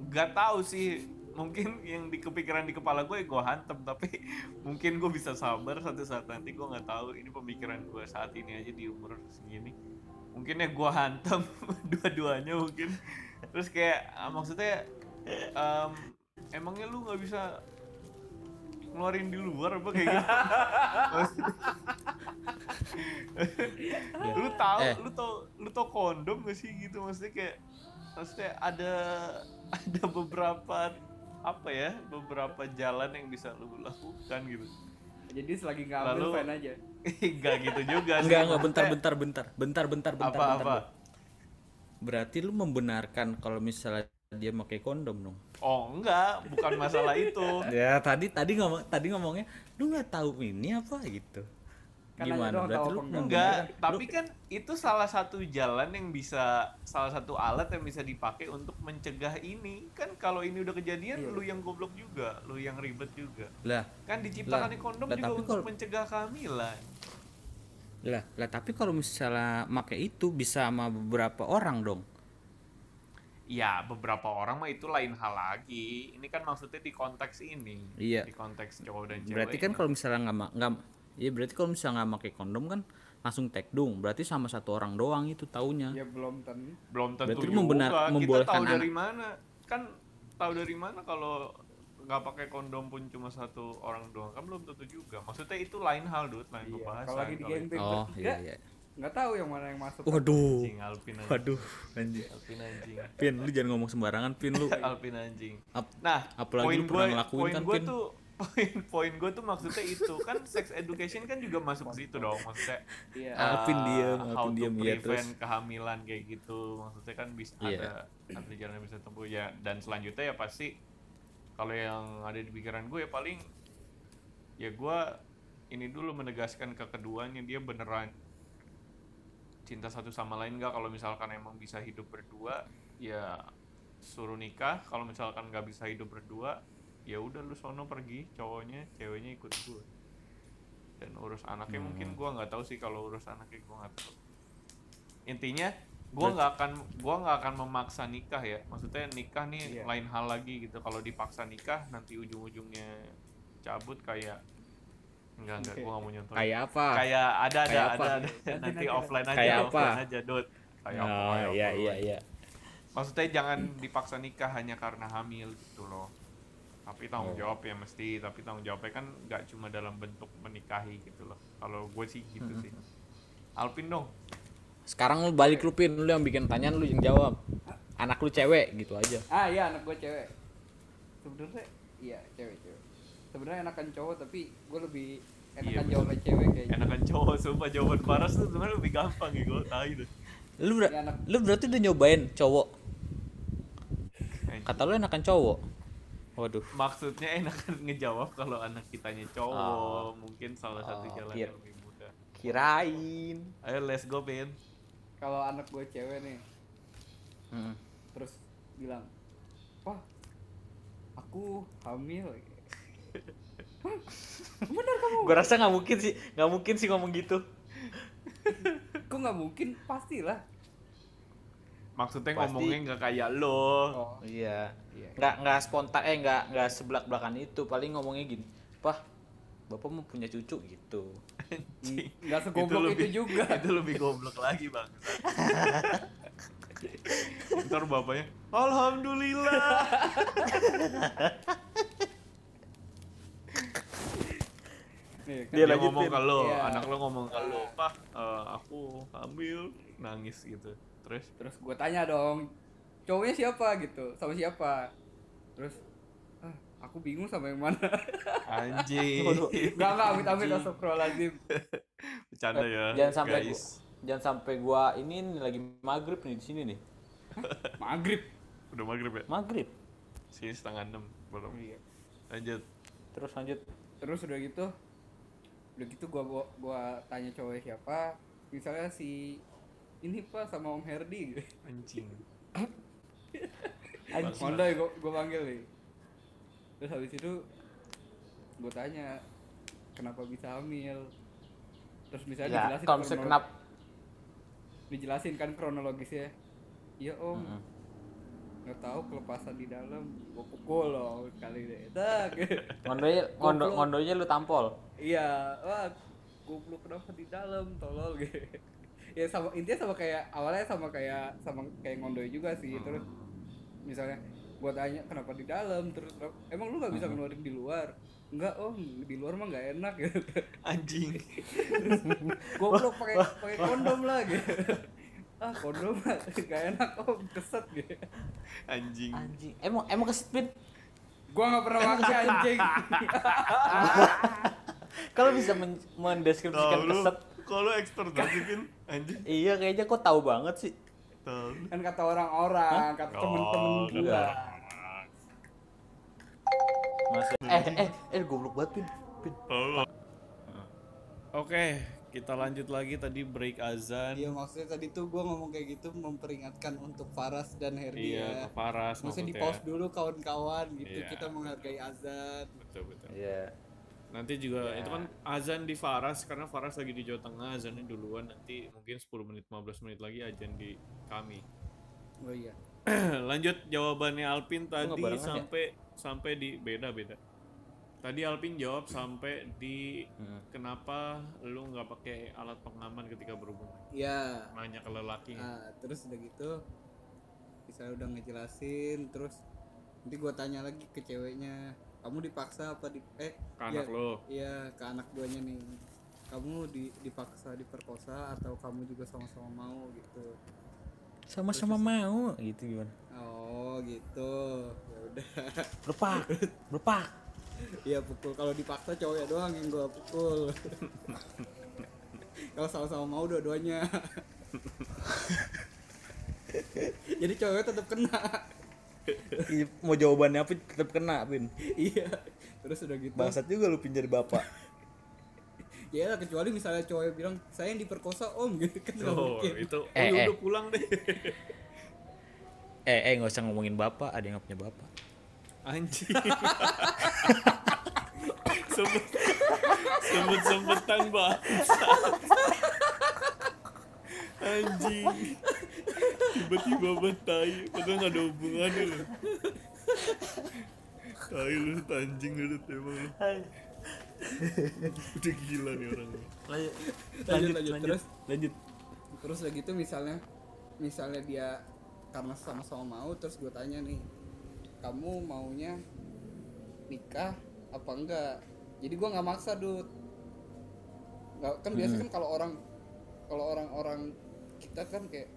nggak tahu sih mungkin yang di kepikiran di kepala gue gue hantem tapi mungkin gue bisa sabar satu saat nanti gue nggak tahu. Ini pemikiran gue saat ini aja di umur segini. Mungkin ya gue hantem dua-duanya mungkin. Terus kayak ah, maksudnya em, emangnya lu nggak bisa ngeluarin di luar apa kayak gitu? Lu tahu Eh. lu tau lu tau kondom gak sih gitu? Maksudnya kayak maksudnya ada ada beberapa apa ya beberapa jalan yang bisa lu lakukan gitu Jadi selagi nggak ambil Lalu- fan aja. enggak gitu juga sih Enggak, enggak, bentar, bentar, bentar, bentar, bentar, bentar, apa bentar, apa. Berarti lu membenarkan kalau misalnya dia pakai kondom dong? oh enggak bukan masalah itu Ya tadi tadi ngomong tadi ngomongnya lu nggak tahu ini apa gitu. Kan Gimana? doang Berarti lu enggak. tapi kan itu salah satu jalan yang bisa salah satu alat yang bisa dipakai untuk mencegah ini kan kalau ini udah kejadian lu yang goblok juga lu yang ribet juga lah kan diciptakan Lah, kondom lah, juga tapi untuk kalau- mencegah kehamilan lah lah tapi kalau misalnya make itu bisa sama beberapa orang dong. ya beberapa orang mah itu lain hal lagi ini kan maksudnya di konteks ini Iya. di konteks cowok dan cewek berarti kan kalau misalnya nggak nggak Iya berarti kalau misalnya nggak pakai kondom kan langsung tekdung berarti sama satu orang doang itu taunya. Ya belum tentu. Belum tentu Berarti juga. membenar- kita membolehkan tahu dari anak- mana. Kan tahu dari mana kalau nggak pakai kondom pun cuma satu orang doang. Kan belum tentu juga. Maksudnya itu lain hal dud lain Iya, pembahasan kalau lagi di geng oh iya iya. nggak tahu yang mana yang masuk. Waduh. Anjing Alvin anjing. Waduh. Anjing Alvin anjing. Pin lu jangan ngomong sembarangan Pin lu. Alvin anjing. Ap- nah apalagi poin lu pernah gua- ngelakuin poin kan, gua Pin. tuh poin poin gue tuh maksudnya itu. Kan sex education kan juga masuk ke situ dong maksudnya iya. uh, Alvin diem, how Alvin to diem, iya, prevent terus. kehamilan kayak gitu. Maksudnya kan bisa Iya. ada ada jalan yang bisa tempuh. Ya dan selanjutnya ya pasti kalau yang ada di pikiran gue ya paling ya gue ini dulu menegaskan ke keduanya dia beneran cinta satu sama lain nggak? Kalau misalkan emang bisa hidup berdua ya suruh nikah. Kalau misalkan nggak bisa hidup berdua ya udah lu sono pergi cowoknya ceweknya ikut gue dan urus anaknya mungkin gua nggak tahu sih kalau urus anaknya gua nggak tahu intinya gua nggak akan gua nggak akan memaksa nikah ya maksudnya nikah nih Iya. lain hal lagi gitu kalau dipaksa nikah nanti ujung-ujungnya cabut kayak enggak enggak Oke. gua nggak mau nyontoh kayak apa kayak ada ada Kayak ada, apa? ada. nanti nanti. offline aja Kayak apa? offline aja dot kayak apa oh kayak iya apa. iya iya maksudnya jangan dipaksa nikah hanya karena hamil gitu loh tapi tanggung Oh. jawab ya mesti tapi tanggung jawabnya kan nggak cuma dalam bentuk menikahi gitu loh. Kalau gue sih gitu sih. Alvin dong. Sekarang lu balik lu Pin. Lu yang bikin tanyaan lu yang jawab. Anak lu cewek gitu aja. Ah iya anak gue cewek. Sebenarnya iya cewek cewek. Sebenarnya enakan cowok tapi gue lebih enakan Iya, jawabnya cewek kayaknya. Enakan cowok sumpah. Jawaban paras tuh sebenarnya lebih gampang ya gue tahu itu. Lu ber- Ya, anak- lu berarti udah nyobain cowok? Kata lu enakan cowok waduh. Maksudnya enakan ngejawab kalau anak kitanya cowok Oh. mungkin salah satu Oh, jalan yang lebih mudah. kirain. Ayo let's go Pin kalau anak gue cewek nih Mm. terus bilang wah aku hamil. Bener kamu? Gua rasa nggak mungkin sih nggak mungkin sih ngomong gitu. Kok nggak mungkin? Pastilah maksudnya Pasti. ngomongnya nggak kayak lo. Oh. Iya. Iya. nggak nggak spontan eh nggak nggak seblak belakan itu. Paling ngomongnya gini pah bapak mau punya cucu gitu. Nggak segoblok itu, lebih- juga. itu lebih goblok lagi bang. Ntar bapaknya alhamdulillah. Nih, kan? Dia dia, ngomong ke lo Iya. anak lo ngomong ke lo pak eh, aku hamil nangis gitu terus? Terus gue tanya dong cowoknya siapa? Gitu sama siapa? Terus ah, aku bingung sama yang mana. Anjing. Enggak enggak amit amit astagfirullahaladzim. Bercanda ya jangan sampai guys. jangan sampai gua ini lagi maghrib nih di sini nih. Maghrib? Udah maghrib ya? Maghrib. Sini setengah enam belum. Iya. Lanjut. Terus lanjut. Terus udah gitu udah gitu gua gua, gua tanya cowoknya siapa. Misalnya si ini pak sama om Herdi. Gitu anjing. Monday gua, gua panggil nih. Terus habis itu gua tanya kenapa bisa hamil? Terus misalnya ya dijelasin kalau misalnya kenapa dijelasin kan kronologisnya. Iya om. Mm-mm. nggak tahu kelepasan di dalam. Gua pukul loh kali deh. Tak. Ngondonya ngondo, ngondonya lu tampol? Iya. Wah goblok kenapa di dalam? Tolol. gitu ya sama intinya sama kayak awalnya sama kayak sama kayak ngondoy juga sih terus misalnya gua tanya kenapa di dalam? Terus emang lu nggak bisa ngeluarin di luar? Enggak om di luar mah nggak enak gitu. Anjing. Goblok pakai pakai kondom lah gitu. Ah kondom mah nggak enak om keset gitu. Anjing. Anjing. Emang emang kesepit gua nggak pernah pakai anjing. Kalau bisa men- mendeskripsikan keset kalau expert banget sih Vin anjing iya kayaknya kok tahu banget sih tahu kan kata orang-orang kata Oh, temen-temen gua. Masa eh eh eh goblok banget pin pin Tahu. Oke, kita lanjut lagi tadi break azan. Iya maksudnya tadi tuh gue ngomong kayak gitu memperingatkan untuk Faras dan Herdi Iya, ya. ke Faras Maksudnya di pause dulu kawan-kawan gitu Iya. kita menghargai azan. Betul betul. iya Nanti juga Ya. itu kan azan di Faras karena Faras lagi di Jawa Tengah azannya duluan nanti mungkin 10 menit 15 menit lagi azan di kami. oh iya Lanjut jawabannya Alpin tadi barengan ya? sampai sampai di beda beda. Tadi Alpin jawab sampai di Hmm. kenapa lu nggak pakai alat pengaman ketika berhubungan. iya Nanya ke lelaki. Nah, terus udah gitu misalnya udah ngejelasin terus nanti gua tanya lagi ke ceweknya kamu dipaksa apa di eh Ke anak iya, lo. iya ke anak duanya nih. Kamu di, dipaksa diperkosa atau kamu juga sama-sama mau gitu? Sama-sama mau. Gitu gimana? Oh gitu. Ya udah. Berpak berpak. Iya pukul. Kalau dipaksa cowoknya doang yang gua pukul. Kalau sama-sama mau dua-duanya. Jadi cowoknya tetap kena mau jawabannya apa tetap kena pin iya terus udah gitu bangsat juga lu pin jadi bapak ya lah, kecuali misalnya cowoknya bilang saya yang diperkosa om gitu kan nggak Oh, mungkin itu. Oh, Eh, ya eh. udah pulang deh. eh eh nggak usah ngomongin bapak ada yang punya bapak Anjing. Sempet sempet sempetan bangsat. Anjing. Tiba-tiba betai, padahal nggak ada hubungannya loh. Tai lu anjing lu emang lu. Udah gila nih orangnya. lanjut Lanjut, lanjut, terus? lanjut terus udah gitu misalnya misalnya dia karena sama-sama mau terus gue tanya nih kamu maunya nikah apa enggak jadi gue nggak maksa dud nggak kan biasa kan kalau orang kalau orang-orang kita kan kayak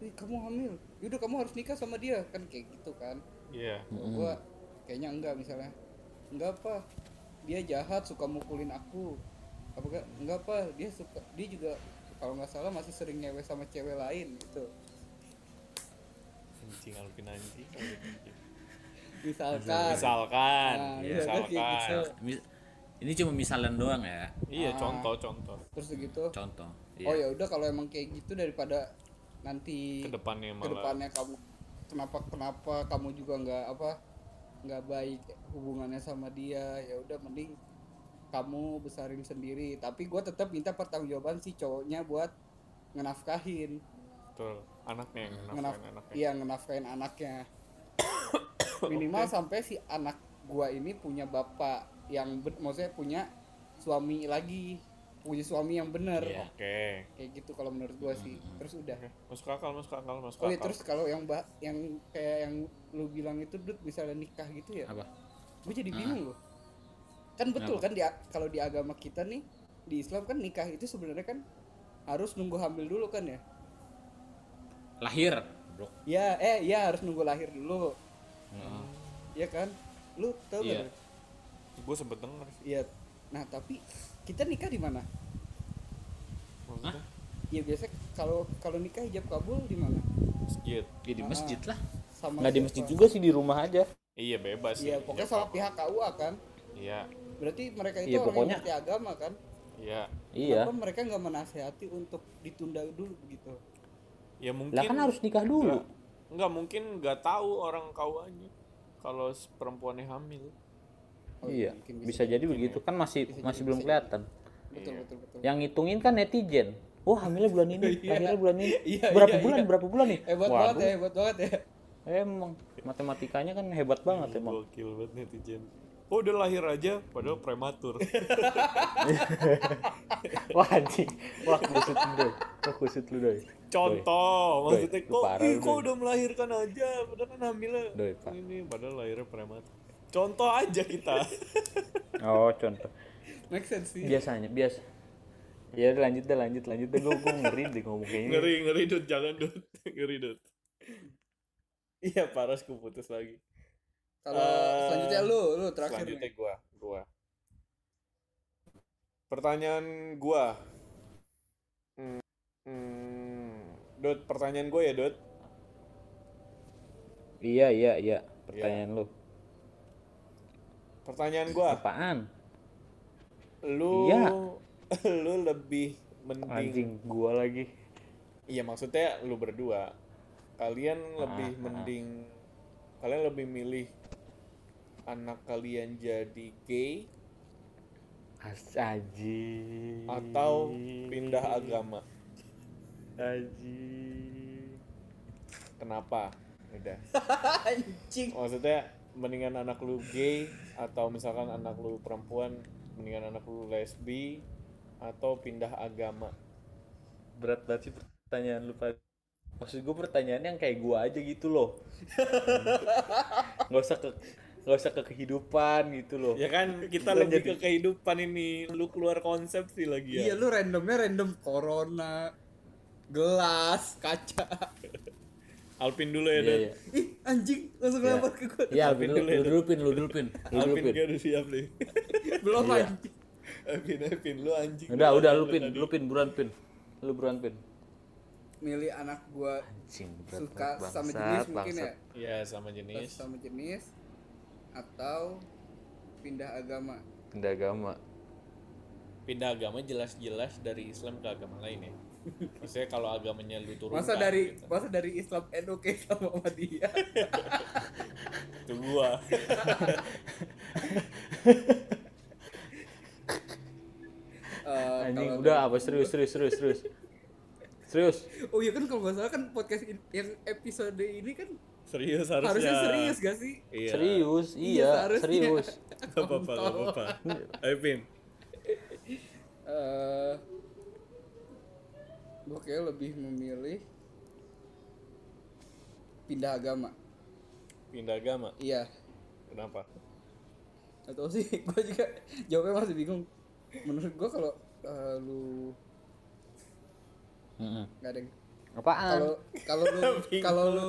Kamu hamil yaudah kamu harus nikah sama dia kan kayak gitu kan Iya. Kalau gua kayaknya enggak misalnya enggak apa dia jahat suka mukulin aku apa enggak enggak apa dia suka dia juga kalau nggak salah masih sering ngewe sama cewek lain gitu Anjing Alvin anjing. misalkan Misalkan, Nah, iya, kan kayak misalkan. gitu. Mis- ini cuma misalan doang ya Iya, Ah. contoh contoh. terus gitu contoh oh iya. ya udah kalau emang kayak gitu daripada nanti Ke depannya malah. ke depannya kamu kenapa kenapa kamu juga nggak apa nggak baik hubungannya sama dia ya udah mending kamu besarin sendiri tapi gue tetap minta pertanggungjawaban si cowoknya buat ngenafkahin Betul. Anaknya yang ngenaf nafkahin anaknya. iya ngenafkahin anaknya minimal sampai si anak gua ini punya bapak yang maksudnya punya suami lagi punya suami yang bener. Iya. Oke. kayak gitu kalau menurut gua sih. Terus udah. Oke. Masuk akal, masuk akal, masuk oh iya akal. terus kalau yang bah yang kayak yang lu bilang itu dud misalnya nikah gitu ya. Apa? Gue jadi bingung loh. Kan betul kan di kalau di agama kita nih di Islam kan nikah itu sebenarnya kan harus nunggu hamil dulu kan ya? Lahir. Bro ya eh ya harus nunggu lahir dulu. Heeh. ya kan? Lu tau gak Gue sempet denger iya. Nah tapi kita nikah di mana? Ya biasa kalau kalau nikah hijab kabul di mana? Masjid. ya di masjid lah. sama nggak di masjid juga sih di rumah aja. Iya bebas iya pokoknya Hijab sama apa. pihak KUA kan? Iya, berarti mereka itu Iya, orang pokoknya- yang agama kan? Iya. iya. Kenapa mereka nggak menasehati untuk ditunda dulu begitu Ya mungkin lah kan harus nikah dulu. Enggak mungkin nggak tahu orang kauannya kalau s- perempuannya hamil. Oh, iya mungkin bisa jadi begitu. kan masih Bisa masih jadi, belum bisa kelihatan. Betul Iya. betul betul. Yang ngitungin kan netizen. Wah hamilnya bulan ini Iya. lahirnya bulan ini. Iya, berapa iya, bulan iya. berapa bulan nih? Hebat Waduh, banget ya hebat banget ya. Emang matematikanya kan hebat banget emang. Gokil banget netizen. Oh udah lahir aja, padahal prematur. wah anjing. Wah kusut lu doi. Wah kusut lu doi. Contoh, Doi, maksudnya kok, ih, kok udah melahirkan aja, padahal kan hamilnya Doi, Pak. ini, padahal lahirnya prematur. Contoh aja kita. oh contoh make sense sih biasanya biasa ya udah lanjut deh lanjut lanjut deh gue gue ngeri deh ngomong kayak gini ngeri ngeri dut, jangan dut, ngeri dut. Iya paras putus lagi. kalau Eh, selanjutnya lu lu terakhir Selanjutnya nih. gua, gua. Pertanyaan gua. Hmm, hmm, Dut, pertanyaan gue ya, Dut. iya iya iya pertanyaan lu Pertanyaan gua, apaan lu Iya. lu lebih mending anjing gua lagi Iya, maksudnya lu berdua. Kalian lebih Ah, ah. mending kalian lebih milih anak kalian jadi gay Aji atau pindah agama? Aji Kenapa? Udah. Anjing. Maksudnya mendingan anak lu gay atau misalkan anak lu perempuan mendingan anak lu lesbi atau pindah agama. berat banget sih pertanyaan lu Pak. maksud gue pertanyaan yang kayak gua aja gitu loh nggak usah ke nggak usah ke kehidupan gitu loh Ya kan kita Bukan lebih jadi- ke kehidupan ini. Lu keluar konsep sih lagi Iya ya. lu randomnya random corona, gelas, kaca. Alpin dulu ya, Iya, Dan. iya. Ih anjing langsung Iya. lempar ke gue. Iya, Alvin, lu, dulu ya, lu dulu pin, lu dulu pin, lu dulu Alvin pin. dia udah siap nih. Belum Iya. anjing. Alvin, Alvin, lu anjing. Udah, udah lu lu pin, lu pin, buruan pin. Lu buruan pin. Milih anak gua Anjing, suka sama jenis mungkin ya. Iya, sama jenis. sama jenis atau pindah agama. Pindah agama. Pindah agama jelas-jelas dari Islam ke agama lain ya. Maksudnya kalau agamanya lu turunkan Masa dari gitu. masa dari Islam NU ke Islam Muhammadiyah. itu gua. Eh, Anjing, kalau udah apa serius, serius, serius, serius. Serius. Oh iya kan kalau nggak salah kan podcast in- yang episode ini kan Serius harusnya. harusnya serius gak sih? Iya. Serius, Iya, iya, serius. Gak apa-apa, gak apa-apa. Ayo, Pin. eh gue kayak lebih memilih pindah agama. Pindah agama. Iya. Kenapa? Atau sih gue juga jawabnya masih bingung. Menurut gue kalau eh, lu nggak ada Apaan? kalau kalau lu kalau lu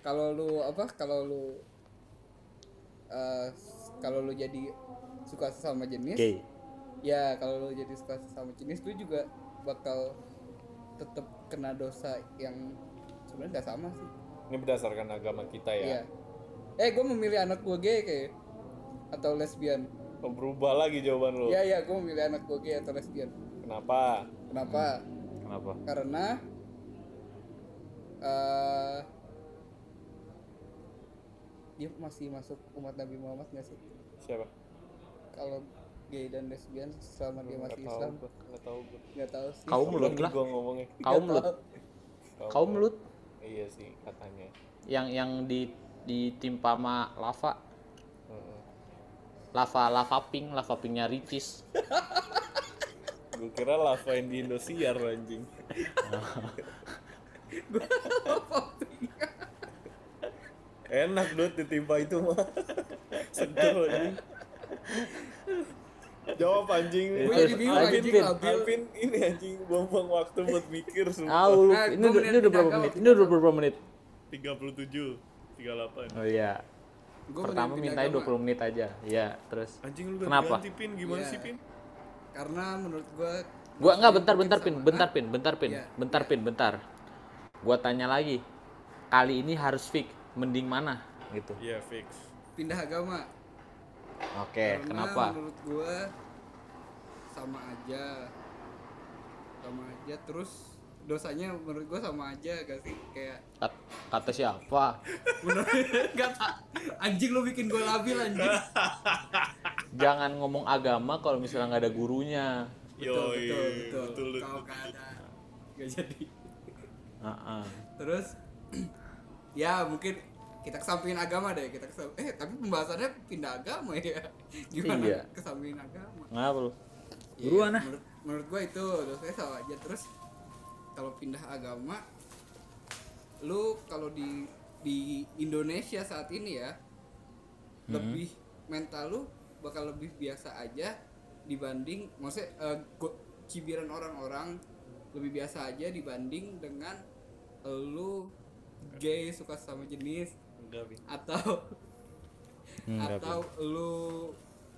kalau lu apa kalau lu eh, kalau lu jadi suka sesama jenis Gay. ya kalau lu jadi suka sesama jenis lu juga bakal tetap kena dosa yang sebenarnya nggak sama sih Ini berdasarkan agama kita iya ya. eh gue memilih anak gue gay kayak atau lesbian Oh, berubah lagi jawaban lu. iya iya gue memilih anak gue gay atau lesbian Kenapa? kenapa Kenapa? karena eh dia masih masuk umat Nabi Muhammad nggak sih Siapa? kalau gay dan lesbian selama dia Nggak masih tahu Islam gua, nggak tahu gua. nggak tahu sih Kaum Ulang lut nih lah. gua ngomongnya. Kaum lut. Kaum lut Iya sih katanya. yang yang di ditimpa sama lava. Heeh. Lava lava pink, lava pinknya Ricis. Gue kira lava yang di Indosiar anjing. Enak dot ditimpa itu mah. Seger anjing. Jawab anjing. Gua jadi bingung, anjing, Alvin, ini anjing buang-buang waktu buat mikir Ah, sumpah. lu, Nah, ini udah, melihat ini udah berapa menit? Ini udah berapa menit? 37, 38. Oh iya. Gua Pertama mintanya agama. 20 menit aja. Iya, terus. Anjing lu Kenapa? ganti pin gimana Iya. sih pin? karena menurut gua Gua enggak bentar bentar pin, bentar pin, bentar pin. Iya, Bentar pin, bentar. Gua tanya lagi. Kali ini harus fix mending mana gitu. Iya fix. pindah agama Oke, Karena kenapa? menurut gua sama aja sama aja terus dosanya menurut gua sama aja gak sih kayak Kat- Kata siapa? menurut gak tak anjing lu bikin gua labil anjing Jangan ngomong agama kalau misalnya nggak ada gurunya. betul Yoi, betul betul, betul, kalau betul. gak ada gak jadi Heeh. terus ya mungkin kita kesampingin agama deh kita kesam- eh tapi pembahasannya pindah agama ya gimana Iya. kesampingin agama Ngapa lu? Iya, Buruan ah. menurut, menurut gua itu dosanya sama aja terus kalau pindah agama lu kalau di di Indonesia saat ini ya lebih mental lu bakal lebih biasa aja dibanding maksudnya go- cibiran orang-orang lebih biasa aja dibanding dengan lu gay suka sama jenis Pin. atau Enggak, atau lu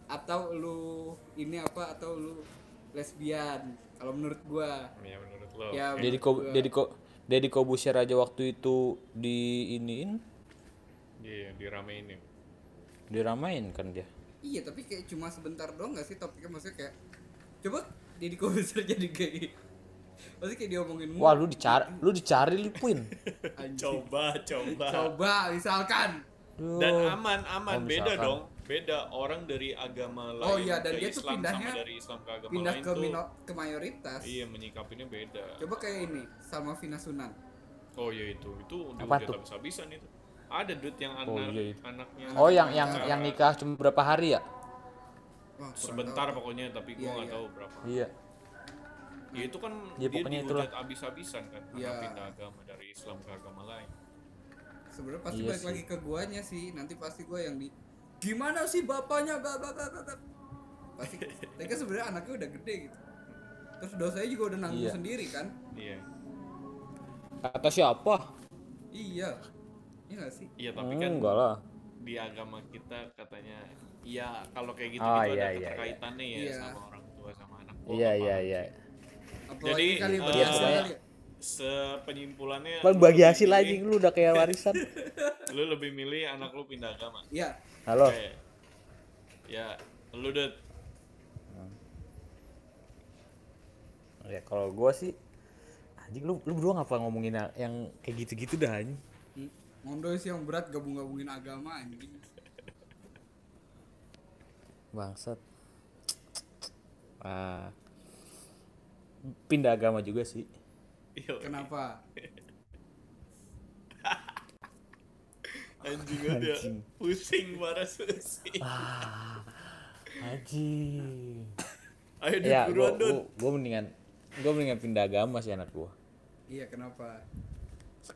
atau lu ini apa atau lu lesbian kalau menurut gua Ya menurut lo. ya Dedi menurut ko gua. Dedi ko Dedi Kobusier aja waktu itu di iniin Iya, diramein ya. diramain kan dia. iya tapi kayak cuma sebentar doang gak sih topiknya maksudnya kayak coba Deddy Kobuser jadi gay maksudnya kayak diomongin mulu. Wah, lu dicari lu dicari lu. Anjing. Coba, coba. coba misalkan Duh. Dan aman, aman. Oh, beda misalkan. dong. Beda orang dari agama lain Oh iya, dan ke dia tuh Islam pindahnya sama dari Islam ke agama pindah lain ke tuh. mino- ke mayoritas Iya, menyikapinya beda. coba kayak ini Salma Vina Sunan Oh iya itu, itu tuh? habis-habisan itu. Ada dude yang Oh, anak, iya itu. anaknya Oh yang yang pacaran. yang nikah cuma berapa hari ya? Wah, sebentar tahu. pokoknya tapi gua Iya, nggak iya. tahu berapa. Iya. Ya itu kan Ya, dia itulah. habis-habisan kan karena Iya. pindah agama dari Islam ke agama lain. sebenarnya pasti Iya balik sih. lagi ke guanya sih nanti pasti gua yang di gimana sih bapaknya gak gak gak gak, pasti tapi kan sebenarnya anaknya udah gede gitu terus dosanya juga udah nanggung Iya. sendiri kan Iya. Kata siapa? iya iya gak sih Iya tapi kan Enggak lah. di agama kita katanya iya kalau kayak gitu Oh, gitu iya, ada iya, iya. keterkaitannya ya Iya. sama orang tua sama anak. Gua Iya iya iya. Jadi, kali bagi hasil pokoknya- kali ya? Sepenyimpulannya Kan lu bagi hasil anjing lu udah kayak warisan. Lu lebih milih anak lu pindah agama. iya Halo. Oke. Ya, lu deh Ya kalau gua sih anjing lu lu berdua ngapa ngomongin yang- kayak gitu-gitu dah anjing. Hmm, Mondoy sih yang berat gabung-gabungin agama anjing Bangsat. Ah. Pindah agama juga sih. Iya, kenapa anjing aja. Anjing. Pusing parah pusing. Anjing. Ayo deh ya, buruan gua, gua mendingan gua mendingan pindah agama sih anak gua. iya kenapa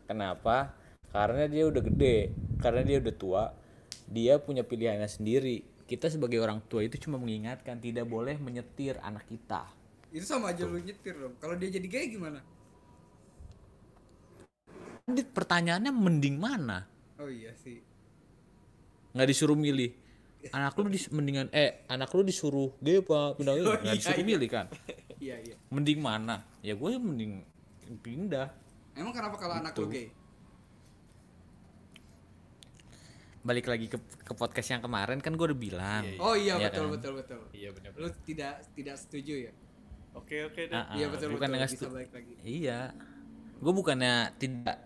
Kenapa? Karena dia udah gede, karena dia udah tua, dia punya pilihannya sendiri. Kita sebagai orang tua itu cuma mengingatkan tidak boleh menyetir anak kita. Itu sama aja lu nyetir dong kalau dia jadi gay gimana Ini pertanyaannya mending mana? oh iya sih Nggak disuruh milih. Anak lu dis, mendingan eh anak lu disuruh gay apa pindah gay? Oh, Nggak iya, disuruh iya. milih kan? iya iya Mending mana? Ya gue mending pindah. emang kenapa kalau anak Gitu. lu gay Balik lagi ke, ke podcast yang kemarin kan gue udah bilang. oh iya Iya betul kan? betul betul Iya benar. lu tidak tidak setuju ya Oke oke deh. Iya betul bukan betul nggak bisa balik lagi Iya. Gue bukannya tidak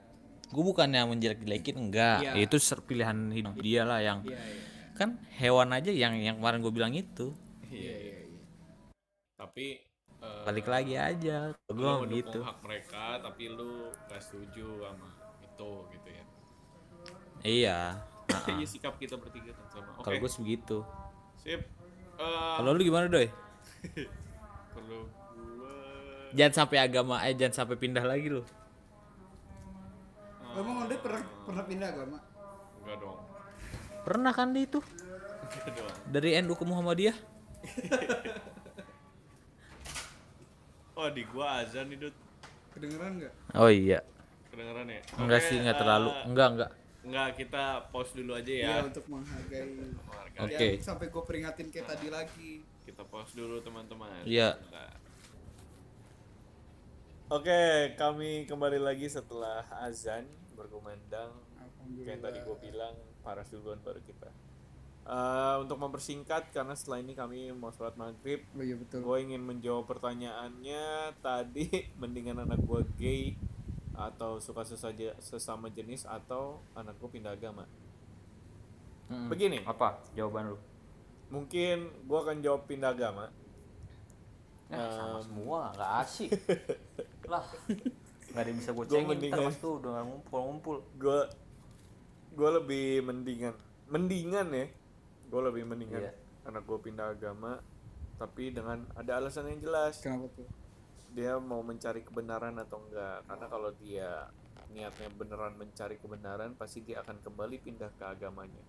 gue bukannya menjelek-jelekin enggak. Iya. Itu ser- pilihan hidup dia lah yang iya iya kan hewan aja yang yang kemarin gue bilang itu. iya iya iya Tapi eh, Balik lagi aja. Gue mendukung gitu. hak mereka tapi lu gak setuju sama itu gitu ya. Iya. Iya sikap kita bertiga kan sama. Oke. Kalau gue begitu. Sip. Eh, Kalau lu gimana doi? kalau gua Jangan sampai agama eh jangan sampai pindah lagi lu. emang Mondoy pernah pernah pindah agama enggak dong. Pernah kan di itu? Enggak dong. Dari NU ke Muhammadiyah? Oh, di gua azan nih, Dut. kedengeran nggak Oh iya. Kedengeran ya? Enggak Oke, sih, enggak eh, terlalu. Enggak, enggak. Enggak, kita pause dulu aja ya. Iya untuk menghargai Menghargai. Oke. Yang sampai gue peringatin kayak tadi lagi Kita pause dulu teman-teman. Iya. Oke, kami kembali lagi setelah azan berkumandang. Kayak yang tadi gue bilang, paras duluan baru kita. Eh, untuk mempersingkat, karena setelah ini kami mau sholat maghrib, oh iya betul gue ingin menjawab pertanyaannya tadi, mendingan anak gue gay atau suka sesaja sesama jenis atau anak gue pindah agama. Mm-mm. Begini. Apa jawaban lu? Mungkin gue akan jawab pindah agama. Ya, sama Em, semua, nggak asik. lah, nggak ada yang bisa gue Gua cengin mendingan- tuh udah ngumpul-ngumpul. gue gue lebih mendingan mendingan ya gue lebih mendingan Iya. anak gue pindah agama tapi dengan ada alasan yang jelas kenapa tuh dia mau mencari kebenaran atau enggak karena kalau dia niatnya beneran mencari kebenaran pasti dia akan kembali pindah ke agamanya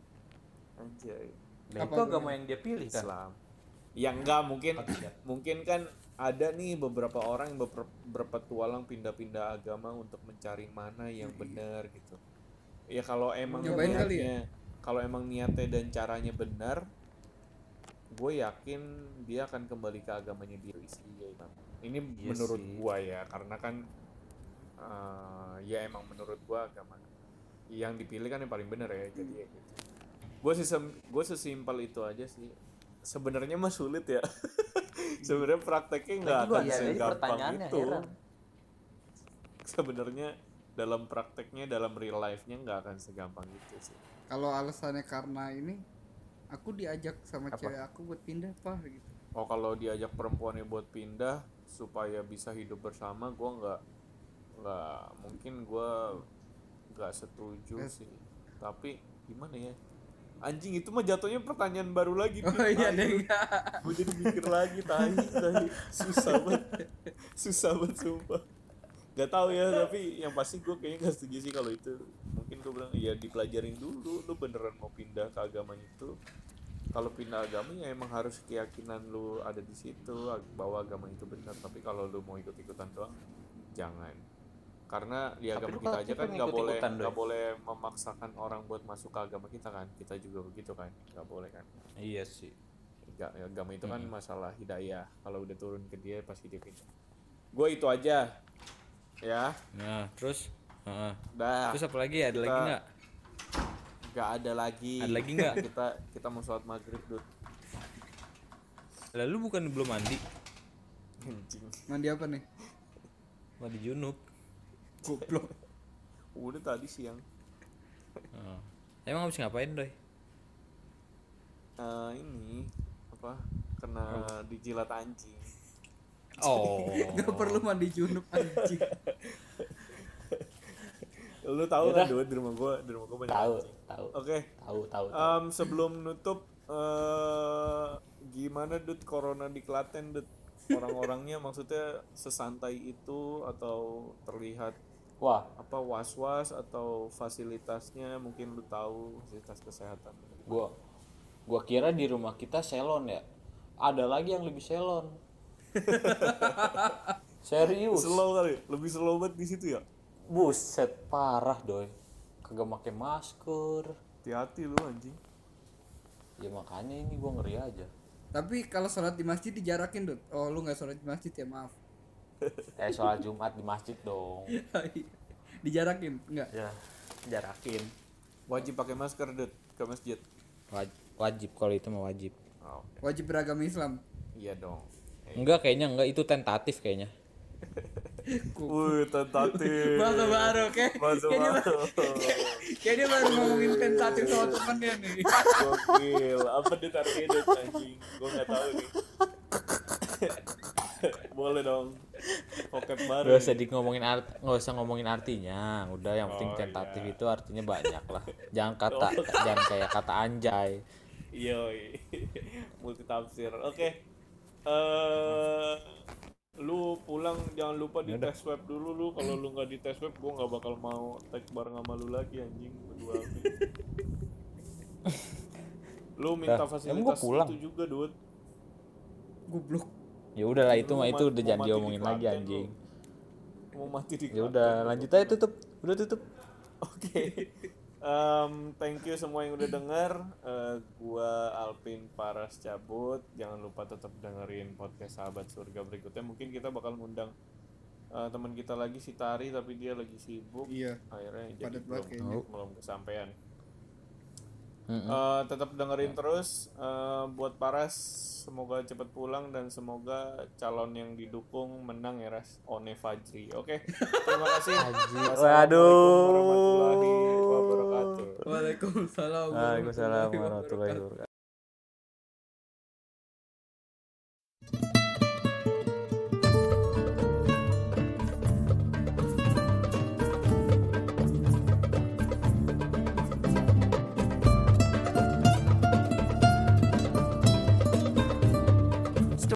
anjay Nah, Apa itu agama yang dia pilih kan? Islam. Ya enggak mungkin Oh, mungkin kan ada nih beberapa orang yang ber- berpetualang pindah-pindah agama untuk mencari mana yang benar gitu. Ya kalau emang Nyobain kali niatnya kalau emang niatnya dan caranya benar gue yakin dia akan kembali ke agamanya dia sih ya, Imam. ini Iya menurut sih. gua ya karena kan eh, ya emang menurut gua agama yang dipilih kan yang paling benar ya jadi ya gitu gue sih gue sesimpel itu aja sih. Sebenarnya mah sulit ya. Sebenarnya prakteknya nggak akan ya, segampang itu. sebenarnya dalam prakteknya dalam real life-nya nggak akan segampang itu sih. Kalau alasannya karena ini aku diajak sama Apa? cewek aku buat pindah pak gitu. Oh kalau diajak perempuannya buat pindah supaya bisa hidup bersama gua nggak nggak mungkin gua nggak setuju Yes. sih. Tapi gimana ya anjing itu mah jatuhnya pertanyaan baru lagi Oh iya deh. gue jadi mikir lagi tahi tahi susah banget. Susah banget sumpah. Gak tahu ya tapi yang pasti gue kayaknya gak setuju sih kalau itu. Mungkin gue bilang ya dipelajarin dulu lu beneran mau pindah ke agama itu. Kalau pindah agama ya emang harus keyakinan lu ada di situ bahwa agama itu benar. Tapi kalau lu mau ikut-ikutan doang jangan karena di agama kita aja kan nggak boleh nggak boleh memaksakan orang buat masuk ke agama kita kan. Kita juga begitu kan nggak boleh kan. Iya sih. Ga- agama itu kan masalah hidayah. Kalau udah turun ke dia pasti dia pindah. Gue itu aja. Ya. Nah terus? Heeh. dah. Terus apa lagi? Ada lagi Kita- nggak? Nggak ada lagi. Ada lagi nggak? kita kita mau sholat maghrib dud lalu bukan belum mandi? Anjing. Mandi apa nih? mandi junub Goblok. udah tadi siang. Heeh. emang habis ngapain doy Eh, ini apa kena dijilat anjing. Oh. Gak perlu mandi junub anjing. lu tahu kan dud di rumah gua di rumah gua banyak tahu anjing. tahu. Oke. Tahu tahu tahu. Em, sebelum nutup eh gimana dud corona di Klaten dud orang-orangnya maksudnya sesantai itu atau terlihat wah. Apa was-was atau fasilitasnya? Mungkin lu tahu fasilitas kesehatan. Gua gua kira di rumah kita selon ya. Ada lagi yang lebih selon serius. Slow kali lebih slow banget di situ ya? Buset parah doy kagak pakai masker. Hati-hati lu anjing. Ya makanya ini gua ngeri aja. Tapi kalau sholat di masjid dijarakin dud. Oh lu nggak sholat di masjid ya? Maaf. Eh sholat jumat di masjid dong dijarakin enggak? ya jarakin wajib pakai masker dud ke masjid Waj- wajib kalau itu mah wajib oh, Wajib beragama Islam. iya dong enggak kayaknya enggak itu tentatif kayaknya Wih, tentatif. Bahasa baru kayak kayak dia, baru. kayak dia baru ngomongin tentatif sama temennya nih. Gokil. Apa artinya dit anjing? Gue nggak tahu nih. Boleh dong. Pocket baru. Gak usah di ngomongin art, nggak usah ngomongin artinya. Udah yang penting Oh, tentatif iya. itu artinya banyak lah. Jangan kata, jangan kayak kata anjay. Yoi. Multi tafsir. Oke. Eh lu pulang jangan lupa di tes swab dulu lu kalau lu nggak di tes swab gue nggak bakal mau tag bareng sama lu lagi anjing berdua lu minta fasilitas gua pulang? itu juga dude Goblok. Ya udahlah itu mah itu udah jangan di diomongin lagi anjing. mau mati di Ya udah lanjut aja tutup. Udah tutup. Oke. Em, thank you semua yang udah denger. Eh, gua Alvin Paras cabut. Jangan lupa tetap dengerin podcast Sahabat Surga berikutnya. Mungkin kita bakal ngundang eh, teman kita lagi si Tari tapi dia lagi sibuk. Iya. Akhirnya jadi belum, kayaknya. belum kesampaian. Mm-mm. Eh, tetap dengerin terus Eh, buat Paras semoga cepat pulang dan semoga calon yang didukung menang ya Ras One Fajri. Oke. Terima kasih. Waduh. warahmatullahi wabarakatuh. Waalaikumsalam. Waalaikumsalam warahmatullahi wabarakatuh.